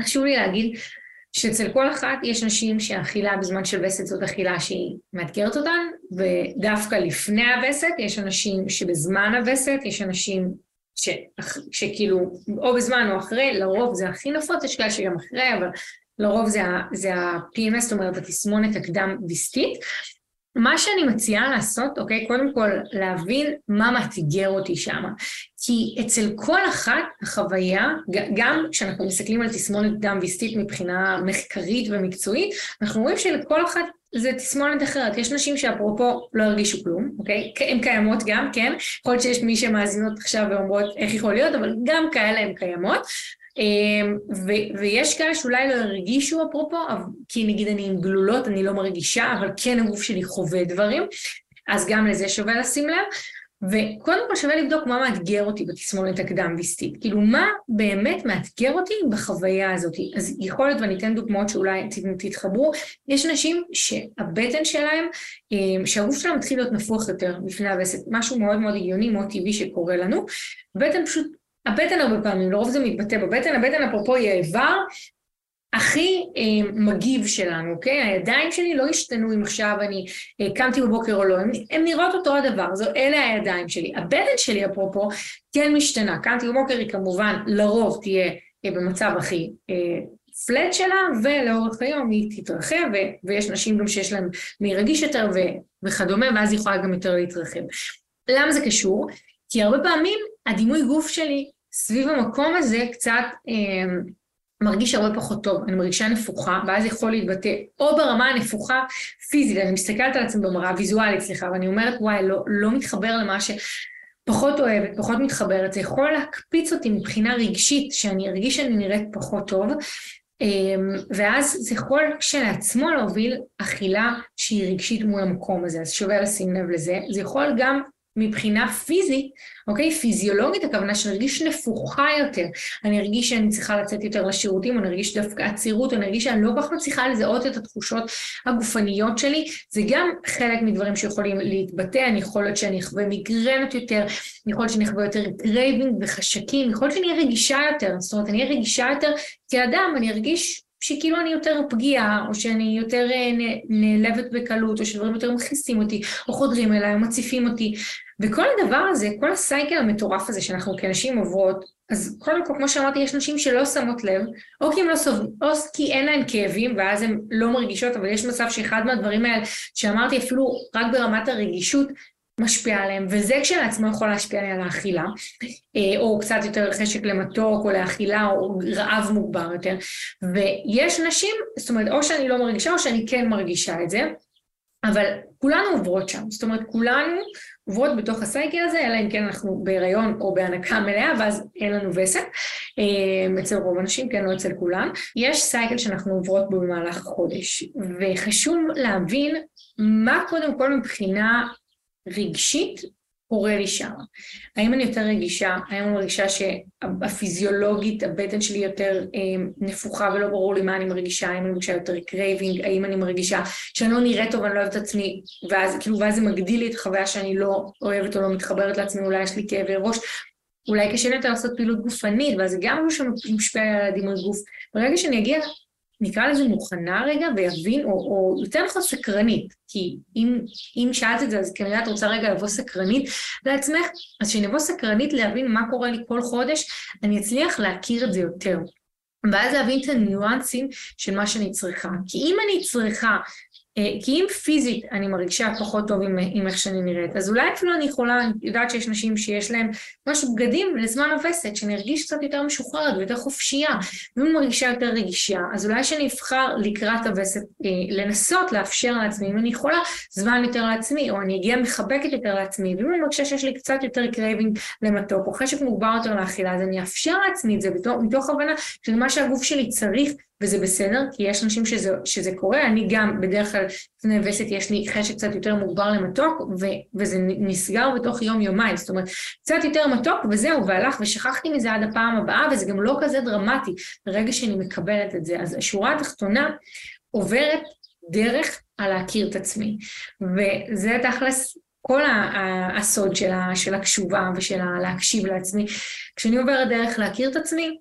חשוב לי להגיד שאצל כל אחת יש נשים שהאכילה בזמן של וסת זאת אכילה שהיא מאתגרת אותן, ודווקא לפני הווסת יש אנשים שבזמן הווסת, יש אנשים ש, שכאילו או בזמן או אחרי, לרוב זה הכי נפוץ, יש כאלה שגם אחרי, אבל לרוב זה, זה ה-PMS, זאת אומרת התסמונת הקדם ויסטית. מה שאני מציעה לעשות, אוקיי, קודם כל להבין מה מאתגר אותי שם. כי אצל כל אחת החוויה, גם כשאנחנו מסתכלים על תסמונת דם ויסטית מבחינה מחקרית ומקצועית, אנחנו רואים שלכל אחת זה תסמונת אחרת. יש נשים שאפרופו לא הרגישו כלום, אוקיי? הן קיימות גם, כן? יכול להיות שיש מי שמאזינות עכשיו ואומרות איך יכול להיות, אבל גם כאלה הן קיימות. אמ, ו- ויש כאלה שאולי לא הרגישו אפרופו, כי נגיד אני עם גלולות, אני לא מרגישה, אבל כן הגוף שלי חווה דברים, אז גם לזה שווה לשים לב. וקודם כל שווה לבדוק מה מאתגר אותי בתסמונת הקדם ויסטית, כאילו מה באמת מאתגר אותי בחוויה הזאת. אז יכול להיות, ואני אתן דוגמאות שאולי תתחברו, יש אנשים שהבטן שלהם, אה, שהגוף שלהם מתחיל להיות נפוח יותר בפני הווסת, משהו מאוד מאוד הגיוני, מאוד טבעי שקורה לנו, הבטן פשוט, הבטן הרבה פעמים, לרוב זה מתבטא בבטן, הבטן אפרופו היא האיבר הכי אה, מגיב שלנו, אוקיי? הידיים שלי לא השתנו אם עכשיו אני אה, קמתי בבוקר או לא, הן נראות אותו הדבר, זו, אלה הידיים שלי. הבטן שלי, אפרופו, כן משתנה. קמתי בבוקר היא כמובן לרוב תהיה אה, במצב הכי אה, פלט שלה, ולאורך היום היא תתרחב, ו- ויש נשים גם שיש להן מי רגיש יותר ו- וכדומה, ואז היא יכולה גם יותר להתרחב. למה זה קשור? כי הרבה פעמים הדימוי גוף שלי סביב המקום הזה קצת... אה, מרגיש הרבה פחות טוב, אני מרגישה נפוחה, ואז יכול להתבטא או ברמה הנפוחה פיזית, אני מסתכלת על עצמי במראה, ויזואלית, סליחה, ואני אומרת, וואי, לא, לא מתחבר למה שפחות אוהבת, פחות מתחברת, זה יכול להקפיץ אותי מבחינה רגשית, שאני ארגיש שאני נראית פחות טוב, אמ, ואז זה יכול כשלעצמו להוביל אכילה שהיא רגשית מול המקום הזה, אז שווה לשים לב לזה. זה יכול גם מבחינה פיזית, אוקיי? פיזיולוגית הכוונה שאני ארגיש נפוחה יותר, אני ארגיש שאני צריכה לצאת יותר לשירותים, אני ארגיש דווקא עצירות, אני ארגיש שאני לא כל כך מצליחה לזהות את התחושות הגופניות שלי, זה גם חלק מדברים שיכולים להתבטא, אני יכול להיות שאני אחווה מיגרנות יותר, יכול להיות שאני אחווה יותר craving וחשקים, יכול להיות שאני אהיה רגישה יותר, זאת אומרת אני אהיה רגישה יותר כאדם, אני ארגיש שכאילו אני יותר פגיעה, או שאני יותר אה, נעלבת בקלות, או שדברים יותר מכניסים אותי, או חודרים אליי, או מציפים אותי. וכל הדבר הזה, כל הסייקל המטורף הזה שאנחנו כנשים עוברות, אז קודם כל, כמו שאמרתי, יש נשים שלא שמות לב, או כי לא סובלות, או כי אין להן כאבים, ואז הן לא מרגישות, אבל יש מצב שאחד מהדברים האלה, שאמרתי אפילו רק ברמת הרגישות, משפיע עליהם, וזה כשלעצמו יכול להשפיע על האכילה, אה, או קצת יותר חשק למתוק, או לאכילה, או רעב מוגבר יותר. ויש נשים, זאת אומרת, או שאני לא מרגישה, או שאני כן מרגישה את זה, אבל כולנו עוברות שם, זאת אומרת, כולנו עוברות בתוך ה cycle הזה, אלא אם כן אנחנו בהיריון או בהנקה מלאה, ואז אין לנו וסת. אה, אצל רוב הנשים, כן, לא אצל כולם. יש cycle שאנחנו עוברות בו במהלך החודש, וחשוב להבין מה קודם כל מבחינה רגשית קורה לי שם. האם אני יותר רגישה? האם אני מרגישה שהפיזיולוגית הבטן שלי יותר אה, נפוחה ולא ברור לי מה אני מרגישה? האם אני מרגישה יותר craving? האם אני מרגישה שאני לא נראית טוב, אני לא אוהבת את עצמי, ואז כאילו ואז זה מגדיל לי את החוויה שאני לא אוהבת או לא מתחברת לעצמי, אולי יש לי כאבי ראש. אולי קשה לי יותר לעשות פעילות גופנית, ואז זה גם משהו שמשפיע על הדימוי גוף. ברגע שאני אגיע נקרא לזה מוכנה רגע ויבין, או, או יותר נכון סקרנית, כי אם, אם שאלת את זה אז כנראה את רוצה רגע לבוא סקרנית לעצמך, אז כשאני אבוא סקרנית להבין מה קורה לי כל חודש, אני אצליח להכיר את זה יותר. ואז להבין את הניואנסים של מה שאני צריכה. כי אם אני צריכה כי אם פיזית אני מרגישה פחות טוב עם, עם איך שאני נראית, אז אולי אפילו אני יכולה, אני יודעת שיש נשים שיש להן משהו בגדים לזמן הווסת, שאני ארגיש קצת יותר משוחררת ויותר חופשייה, ואם אני מרגישה יותר רגישה, אז אולי שאני אבחר לקראת הווסת אה, לנסות לאפשר לעצמי, אם אני יכולה, זמן יותר לעצמי, או אני אהיה מחבקת יותר לעצמי, ואם אני מרגישה שיש לי קצת יותר craving למתוק, או חשק מוגבר יותר לאכילה, אז אני אאפשר לעצמי את זה מתוך, מתוך הבנה של מה שהגוף שלי צריך וזה בסדר, כי יש אנשים שזה, שזה קורה, אני גם בדרך כלל לפני וסת יש לי חשק קצת יותר מוגבר למתוק, ו, וזה נסגר בתוך יום-יומיים, זאת אומרת, קצת יותר מתוק וזהו, והלך ושכחתי מזה עד הפעם הבאה, וזה גם לא כזה דרמטי ברגע שאני מקבלת את זה. אז השורה התחתונה עוברת דרך על להכיר את עצמי, וזה תכלס כל הסוד של, של הקשובה ושל להקשיב לעצמי. כשאני עוברת דרך להכיר את עצמי,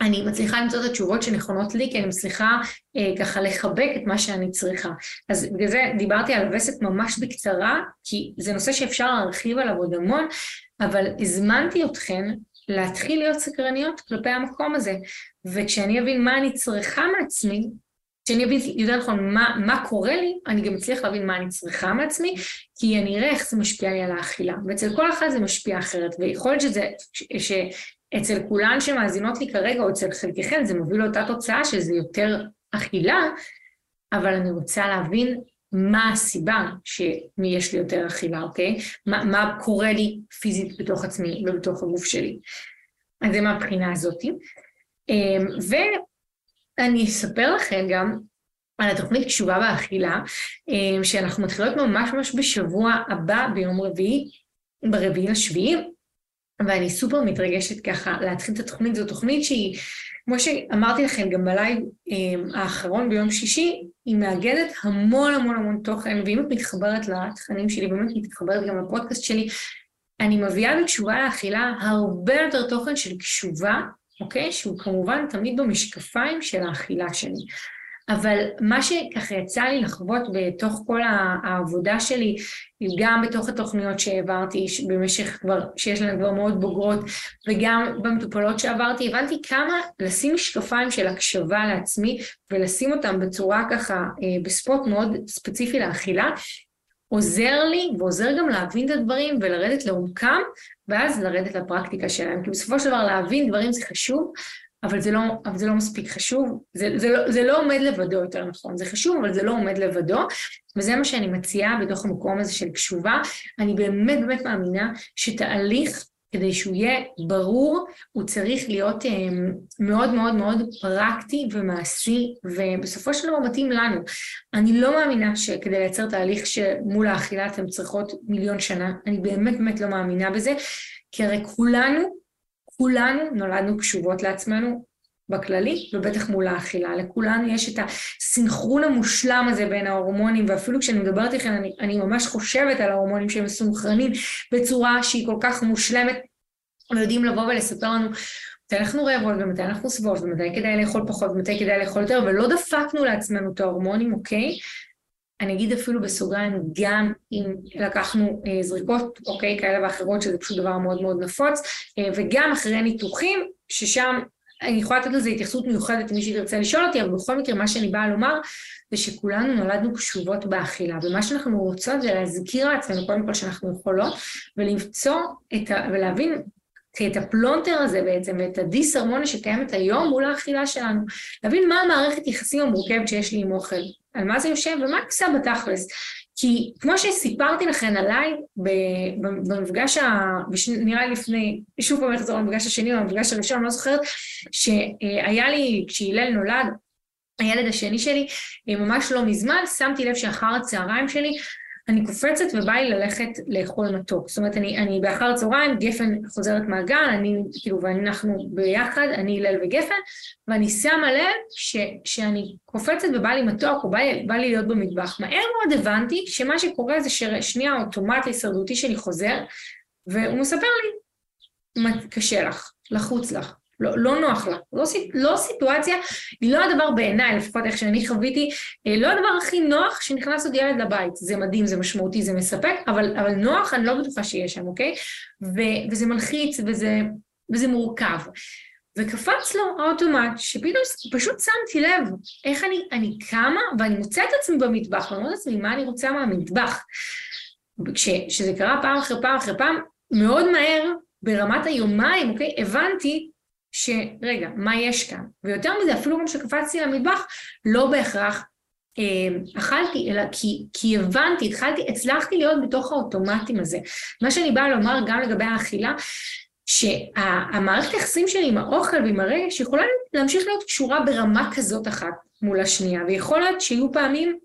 אני מצליחה למצוא את התשובות שנכונות לי, כי אני מצליחה אה, ככה לחבק את מה שאני צריכה. אז בגלל זה דיברתי על הווסת ממש בקצרה, כי זה נושא שאפשר להרחיב עליו עוד המון, אבל הזמנתי אתכן להתחיל להיות סקרניות כלפי המקום הזה. וכשאני אבין מה אני צריכה מעצמי, כשאני אבין יותר נכון מה, מה קורה לי, אני גם אצליח להבין מה אני צריכה מעצמי, כי אני אראה איך זה משפיע לי על האכילה. ואצל כל אחד זה משפיע אחרת, ויכול להיות שזה, ש, ש, אצל כולן שמאזינות לי כרגע, או אצל חלקכן, זה מוביל לאותה תוצאה שזה יותר אכילה, אבל אני רוצה להבין מה הסיבה שיש לי יותר אכילה, אוקיי? מה, מה קורה לי פיזית בתוך עצמי ובתוך הגוף שלי. אז זה מהבחינה הזאתי. אמ, ואני אספר לכם גם על התוכנית קשובה באכילה, אמ, שאנחנו מתחילות ממש ממש בשבוע הבא, ביום רביעי, ברביעי לשביעי, ואני סופר מתרגשת ככה להתחיל את התוכנית, זו תוכנית שהיא, כמו שאמרתי לכם גם בלייב אה, האחרון ביום שישי, היא מאגדת המון המון המון תוכן, ואם את מתחברת לתכנים שלי, באמת מתחברת גם לפודקאסט שלי, אני מביאה בתשובה לאכילה הרבה יותר תוכן של קשובה, אוקיי? שהוא כמובן תמיד במשקפיים של האכילה שלי. אבל מה שככה יצא לי לחוות בתוך כל העבודה שלי, גם בתוך התוכניות שהעברתי במשך כבר, שיש להן כבר מאוד בוגרות, וגם במטופלות שעברתי, הבנתי כמה לשים משקפיים של הקשבה לעצמי ולשים אותם בצורה ככה אה, בספוט מאוד ספציפי לאכילה, עוזר לי ועוזר גם להבין את הדברים ולרדת לעומקם, ואז לרדת לפרקטיקה שלהם. כי בסופו של דבר להבין דברים זה חשוב, אבל זה לא, אבל זה לא מספיק חשוב, זה, זה, לא, זה לא עומד לבדו יותר נכון, זה חשוב אבל זה לא עומד לבדו, וזה מה שאני מציעה בתוך המקום הזה של קשובה. אני באמת באמת מאמינה שתהליך כדי שהוא יהיה ברור, הוא צריך להיות אה, מאוד מאוד מאוד פרקטי ומעשי, ובסופו של דבר מתאים לנו. אני לא מאמינה שכדי לייצר תהליך שמול האכילה אתן צריכות מיליון שנה, אני באמת באמת לא מאמינה בזה, כי הרי כולנו, כולנו נולדנו קשובות לעצמנו, בכללי, ובטח מול האכילה. לכולנו יש את הסנכרון המושלם הזה בין ההורמונים, ואפילו כשאני מדברת איתכם, אני, אני ממש חושבת על ההורמונים שהם מסונכרנים בצורה שהיא כל כך מושלמת, ויודעים לבוא ולספר לנו מתי אנחנו רעבות ומתי אנחנו שבעות ומתי כדאי לאכול פחות ומתי כדאי לאכול יותר, ולא דפקנו לעצמנו את ההורמונים, אוקיי? אני אגיד אפילו בסוגריים, גם אם לקחנו אה, זריקות, אוקיי, כאלה ואחרות, שזה פשוט דבר מאוד מאוד נפוץ, אה, וגם אחרי ניתוחים, ששם אני יכולה לתת לזה התייחסות מיוחדת למי שתרצה לשאול אותי, אבל בכל מקרה מה שאני באה לומר זה שכולנו נולדנו קשובות באכילה, ומה שאנחנו רוצות זה להזכיר לעצמנו קודם כל שאנחנו יכולות, ולמצוא את ה... ולהבין את הפלונטר הזה בעצם, ואת הדיסהרמוניה שקיימת היום מול האכילה שלנו, להבין מה המערכת יחסים המורכבת שיש לי עם אוכל, על מה זה יושב ומה אני עושה בתכלס. כי כמו שסיפרתי לכם עליי במפגש, ה... נראה לי לפני, שוב פעם לחזור למפגש השני או המפגש הראשון, אני לא זוכרת, שהיה לי, כשהלל נולד, הילד השני שלי, ממש לא מזמן, שמתי לב שאחר הצהריים שלי אני קופצת ובא לי ללכת לאכול מתוק. זאת אומרת, אני, אני באחר הצהריים, גפן חוזרת מהגן, אני, כאילו, ואנחנו ביחד, אני הלל וגפן, ואני שמה לב ש, שאני קופצת ובא לי מתוק, או בא בא לי להיות במטבח. מהר מאוד הבנתי שמה שקורה זה ששנייה האוטומט ההישרדותי שלי חוזר, והוא מספר לי, קשה לך, לחוץ לך. לא, לא נוח לה. לא, לא סיטואציה, היא לא הדבר בעיניי, לפחות איך שאני חוויתי, אה, לא הדבר הכי נוח שנכנס עוד ילד לבית. זה מדהים, זה משמעותי, זה מספק, אבל, אבל נוח אני לא בטוחה שיש שם, אוקיי? ו, וזה מלחיץ וזה, וזה מורכב. וקפץ לו האוטומט, שפתאום פשוט שמתי לב איך אני, אני קמה ואני מוצאת את עצמי במטבח, ואני אומרת לעצמי מה אני רוצה מהמטבח. כשזה קרה פעם אחרי פעם אחרי פעם, מאוד מהר, ברמת היומיים, אוקיי, הבנתי שרגע, מה יש כאן? ויותר מזה, אפילו גם כשקפצתי למטבח, לא בהכרח אה, אכלתי, אלא כי, כי הבנתי, התחלתי, הצלחתי להיות בתוך האוטומטים הזה. מה שאני באה לומר גם לגבי האכילה, שהמערכת היחסים שלי עם האוכל ועם הרגש יכולה להמשיך להיות קשורה ברמה כזאת אחת מול השנייה, ויכול להיות שיהיו פעמים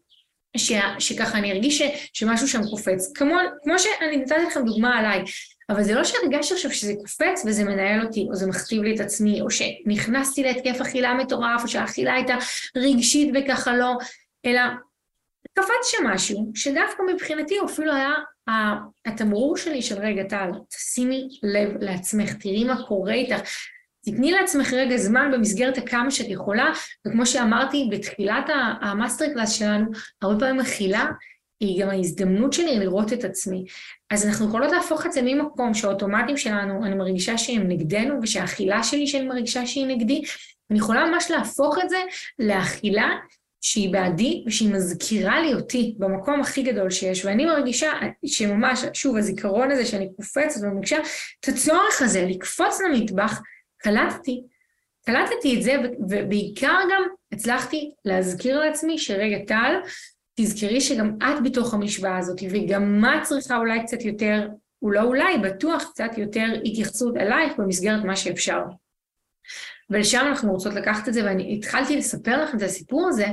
ש, שככה אני ארגיש ש, שמשהו שם קופץ. כמו, כמו שאני נתתי לכם דוגמה עליי, אבל זה לא שהרגשתי עכשיו שזה קופץ וזה מנהל אותי, או זה מכתיב לי את עצמי, או שנכנסתי להתקף אכילה מטורף, או שהאכילה הייתה רגשית וככה לא, אלא קפץ שם משהו, שדווקא מבחינתי הוא אפילו היה התמרור שלי של רגע טל, תשימי לב לעצמך, תראי מה קורה איתך, תתני לעצמך רגע זמן במסגרת הכמה שאת יכולה, וכמו שאמרתי בתחילת ה master class שלנו, הרבה פעמים אכילה היא גם ההזדמנות שלי לראות את עצמי. אז אנחנו יכולות להפוך את זה ממקום שהאוטומטים שלנו, אני מרגישה שהם נגדנו, ושהאכילה שלי שאני מרגישה שהיא נגדי, אני יכולה ממש להפוך את זה לאכילה שהיא בעדי ושהיא מזכירה לי אותי במקום הכי גדול שיש, ואני מרגישה שממש, שוב, הזיכרון הזה שאני קופצת ומרגישה את הצורך הזה לקפוץ למטבח, קלטתי, קלטתי את זה, ובעיקר גם הצלחתי להזכיר לעצמי שרגע טל, תזכרי שגם את בתוך המשוואה הזאת, וגם מה צריכה אולי קצת יותר, אולי אולי, בטוח קצת יותר התייחסות אלייך במסגרת מה שאפשר. ולשם אנחנו רוצות לקחת את זה, ואני התחלתי לספר לכם את הסיפור הזה,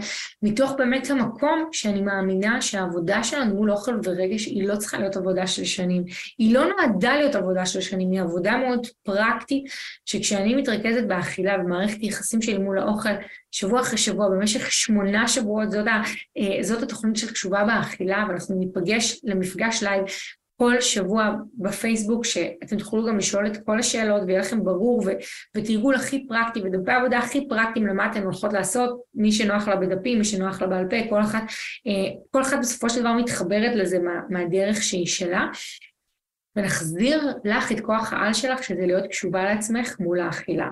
מתוך באמת המקום שאני מאמינה שהעבודה שלנו מול אוכל ורגש היא לא צריכה להיות עבודה של שנים. היא לא נועדה להיות עבודה של שנים, היא עבודה מאוד פרקטית, שכשאני מתרכזת באכילה ומערכת יחסים שלי מול האוכל, שבוע אחרי שבוע, במשך שמונה שבועות, זאת, ה, אה, זאת התוכנית של תשובה באכילה, ואנחנו ניפגש למפגש live כל שבוע בפייסבוק, שאתם תוכלו גם לשאול את כל השאלות ויהיה לכם ברור, ו- ותרגול הכי פרקטי ודפי עבודה הכי פרקטיים למה אתן הולכות לעשות, מי שנוח לה בדפים, מי שנוח לה בעל פה, כל אחת, אה, כל אחת בסופו של דבר מתחברת לזה מה, מהדרך שהיא שלה. ונחזיר לך את כוח העל שלך, שזה להיות קשובה לעצמך מול האכילה.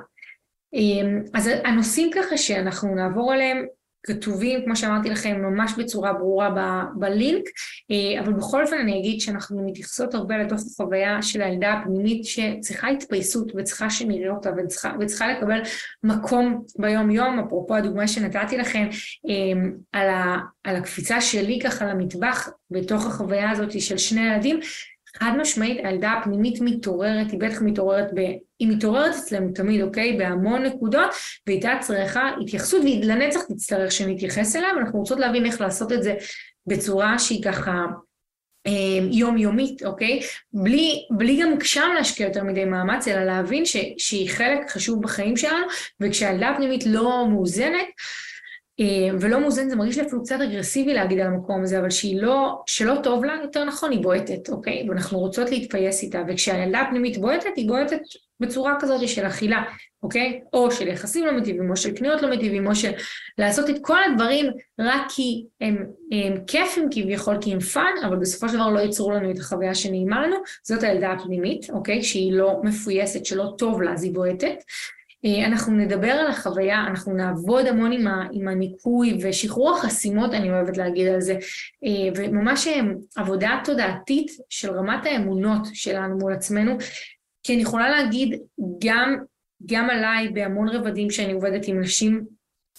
אה, אז הנושאים ככה שאנחנו נעבור עליהם כתובים, כמו שאמרתי לכם, ממש בצורה ברורה ב- בלינק, אה, אבל בכל אופן אני אגיד שאנחנו מתייחסות הרבה לתוך החוויה של הילדה הפנימית שצריכה התפייסות וצריכה שנראה אותה וצריכה, וצריכה לקבל מקום ביום יום, אפרופו הדוגמה שנתתי לכם אה, על, ה, על הקפיצה שלי ככה למטבח בתוך החוויה הזאת של שני ילדים, חד משמעית הילדה הפנימית מתעוררת, היא בטח מתעוררת, ב... היא מתעוררת אצלנו תמיד, אוקיי? בהמון נקודות, והייתה צריכה התייחסות, והיא לנצח תצטרך שנתייחס אליה, ואנחנו רוצות להבין איך לעשות את זה בצורה שהיא ככה אה, יומיומית, אוקיי? בלי, בלי גם שם להשקיע יותר מדי מאמץ, אלא להבין ש, שהיא חלק חשוב בחיים שלנו, וכשהילדה הפנימית לא מאוזנת, ולא מאוזן, זה מרגיש לי אפילו קצת אגרסיבי להגיד על המקום הזה, אבל שהיא לא, שלא טוב לה, יותר נכון, היא בועטת, אוקיי? ואנחנו רוצות להתפייס איתה, וכשהילדה הפנימית בועטת, היא בועטת בצורה כזאת של אכילה, אוקיי? או של יחסים לא מטיבים, או של קניות לא מטיבים, או של לעשות את כל הדברים רק כי הם, הם כיפים כביכול, כי הם fun, אבל בסופו של דבר לא ייצרו לנו את החוויה שנעימה לנו, זאת הילדה הפנימית, אוקיי? שהיא לא מפויסת, שלא טוב לה, אז היא בועטת. אה, אנחנו נדבר על החוויה, אנחנו נעבוד המון עם, ה, עם הניקוי ושחרור החסימות, אני אוהבת להגיד על זה, אה, וממש אה, עבודה תודעתית של רמת האמונות שלנו מול עצמנו, כי אני יכולה להגיד גם, גם עליי בהמון רבדים שאני עובדת עם נשים,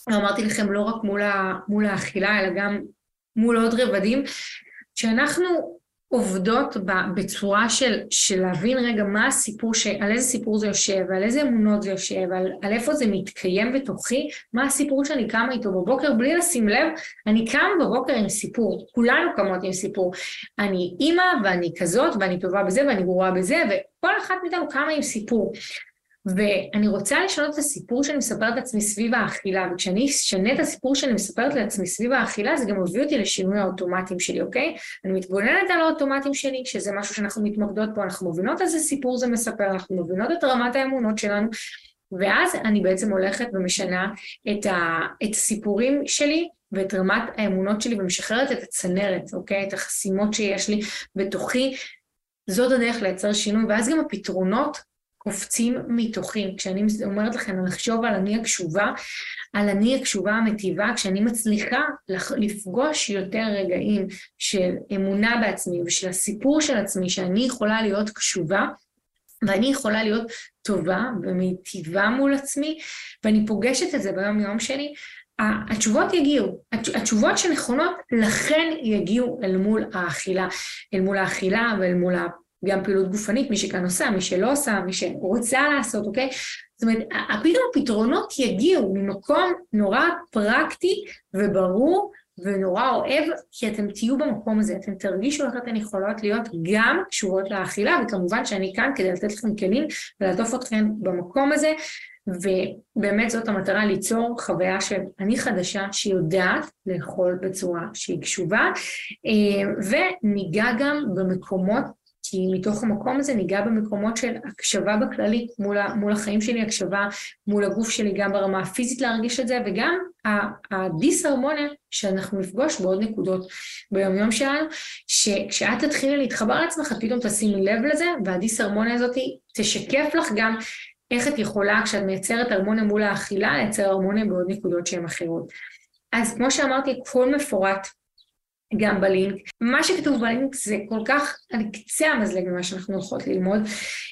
אמרתי לכם לא רק מול, ה, מול האכילה, אלא גם מול עוד רבדים, שאנחנו עובדות בצורה של, של להבין רגע מה הסיפור, ש, על איזה סיפור זה יושב, על איזה אמונות זה יושב, על, על איפה זה מתקיים בתוכי, מה הסיפור שאני קמה איתו בבוקר, בלי לשים לב, אני קמה בבוקר עם סיפור, כולנו קמות עם סיפור. אני אימא ואני כזאת ואני טובה בזה ואני גרועה בזה, וכל אחת מאיתנו קמה עם סיפור. ואני רוצה לשנות את הסיפור שאני מספרת לעצמי סביב האכילה, וכשאני אשנה את הסיפור שאני מספרת לעצמי סביב האכילה, זה גם מביא אותי לשינוי האוטומטים שלי, אוקיי? אני מתבוננת על האוטומטים שלי, שזה משהו שאנחנו מתמקדות פה, אנחנו מבינות איזה סיפור זה מספר, אנחנו מבינות את רמת האמונות שלנו, ואז אני בעצם הולכת ומשנה את, ה, את הסיפורים שלי ואת רמת האמונות שלי ומשחררת את הצנרת, אוקיי? את החסימות שיש לי בתוכי. זאת הדרך לייצר שינוי, ואז גם הפתרונות קופצים מתוכי. כשאני אומרת לכם לחשוב על אני הקשובה, על אני הקשובה המטיבה, כשאני מצליחה לפגוש יותר רגעים של אמונה בעצמי ושל הסיפור של עצמי, שאני יכולה להיות קשובה, ואני יכולה להיות טובה ומיטיבה מול עצמי, ואני פוגשת את זה ביום יום שלי, התשובות יגיעו, התשובות שנכונות לכן יגיעו אל מול האכילה, אל מול האכילה ואל מול גם פעילות גופנית, מי שכאן עושה, מי שלא עושה, מי שרוצה לעשות, אוקיי? זאת אומרת, פתאום הפתרונות יגיעו ממקום נורא פרקטי וברור ונורא אוהב, כי אתם תהיו במקום הזה, אתם תרגישו איך אתן יכולות להיות גם קשורות לאכילה, וכמובן שאני כאן כדי לתת לכם כלים ולעטוף אתכם במקום הזה, ובאמת זאת המטרה ליצור חוויה של אני חדשה שיודעת לאכול בצורה שהיא קשובה, אה, וניגע גם במקומות כי מתוך המקום הזה ניגע במקומות של הקשבה בכללי מול, ה, מול החיים שלי, הקשבה מול הגוף שלי, גם ברמה הפיזית להרגיש את זה, וגם הדיסהרמוניה שאנחנו נפגוש בעוד נקודות ביומיום שלנו, שכשאת תתחילי להתחבר לעצמך, פתאום תשימי לב לזה, והדיסהרמוניה הזאת תשקף לך גם איך את יכולה, כשאת מייצרת הרמוניה מול האכילה, לייצר הרמוניה בעוד נקודות שהן אחרות. אז כמו שאמרתי, הכל מפורט גם בלינק. מה שכתוב בלינק זה כל כך על קצה המזלג ממה שאנחנו הולכות ללמוד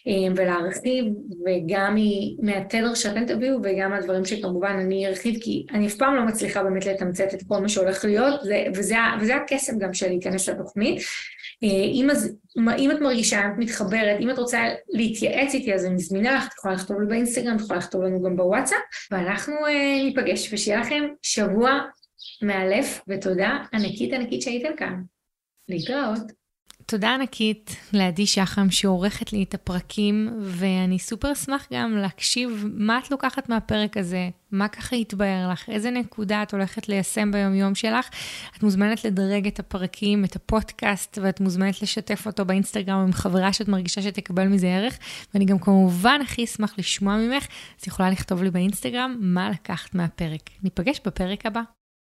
אה, ולהרחיב, וגם מהתדר שאתם תביאו וגם הדברים שכמובן אני ארחיב, כי אני אף פעם לא מצליחה באמת לתמצת את כל מה שהולך להיות, וזה, וזה הקסם גם של להיכנס לתוכנית. אה, אם, אז, אם את מרגישה, אם את מתחברת, אם את רוצה להתייעץ איתי, אז אני זמינה לך, את יכולה לכתוב לי באינסטגרם, את יכולה לכתוב לנו גם בוואטסאפ, ואנחנו uh, ניפגש, ושיהיה לכם שבוע מאלף, ותודה ענקית ענקית שהייתם כאן. להתראות. תודה ענקית לעדי שחם שעורכת לי את הפרקים, ואני סופר אשמח גם להקשיב מה את לוקחת מהפרק הזה, מה ככה התבהר לך, איזה נקודה את הולכת ליישם ביומיום שלך. את מוזמנת לדרג את הפרקים, את הפודקאסט, ואת מוזמנת לשתף אותו באינסטגרם עם חברה שאת מרגישה שתקבל מזה ערך, ואני גם כמובן הכי אשמח לשמוע ממך, אז יכולה לכתוב לי באינסטגרם מה לקחת מהפרק. ניפגש בפרק הבא.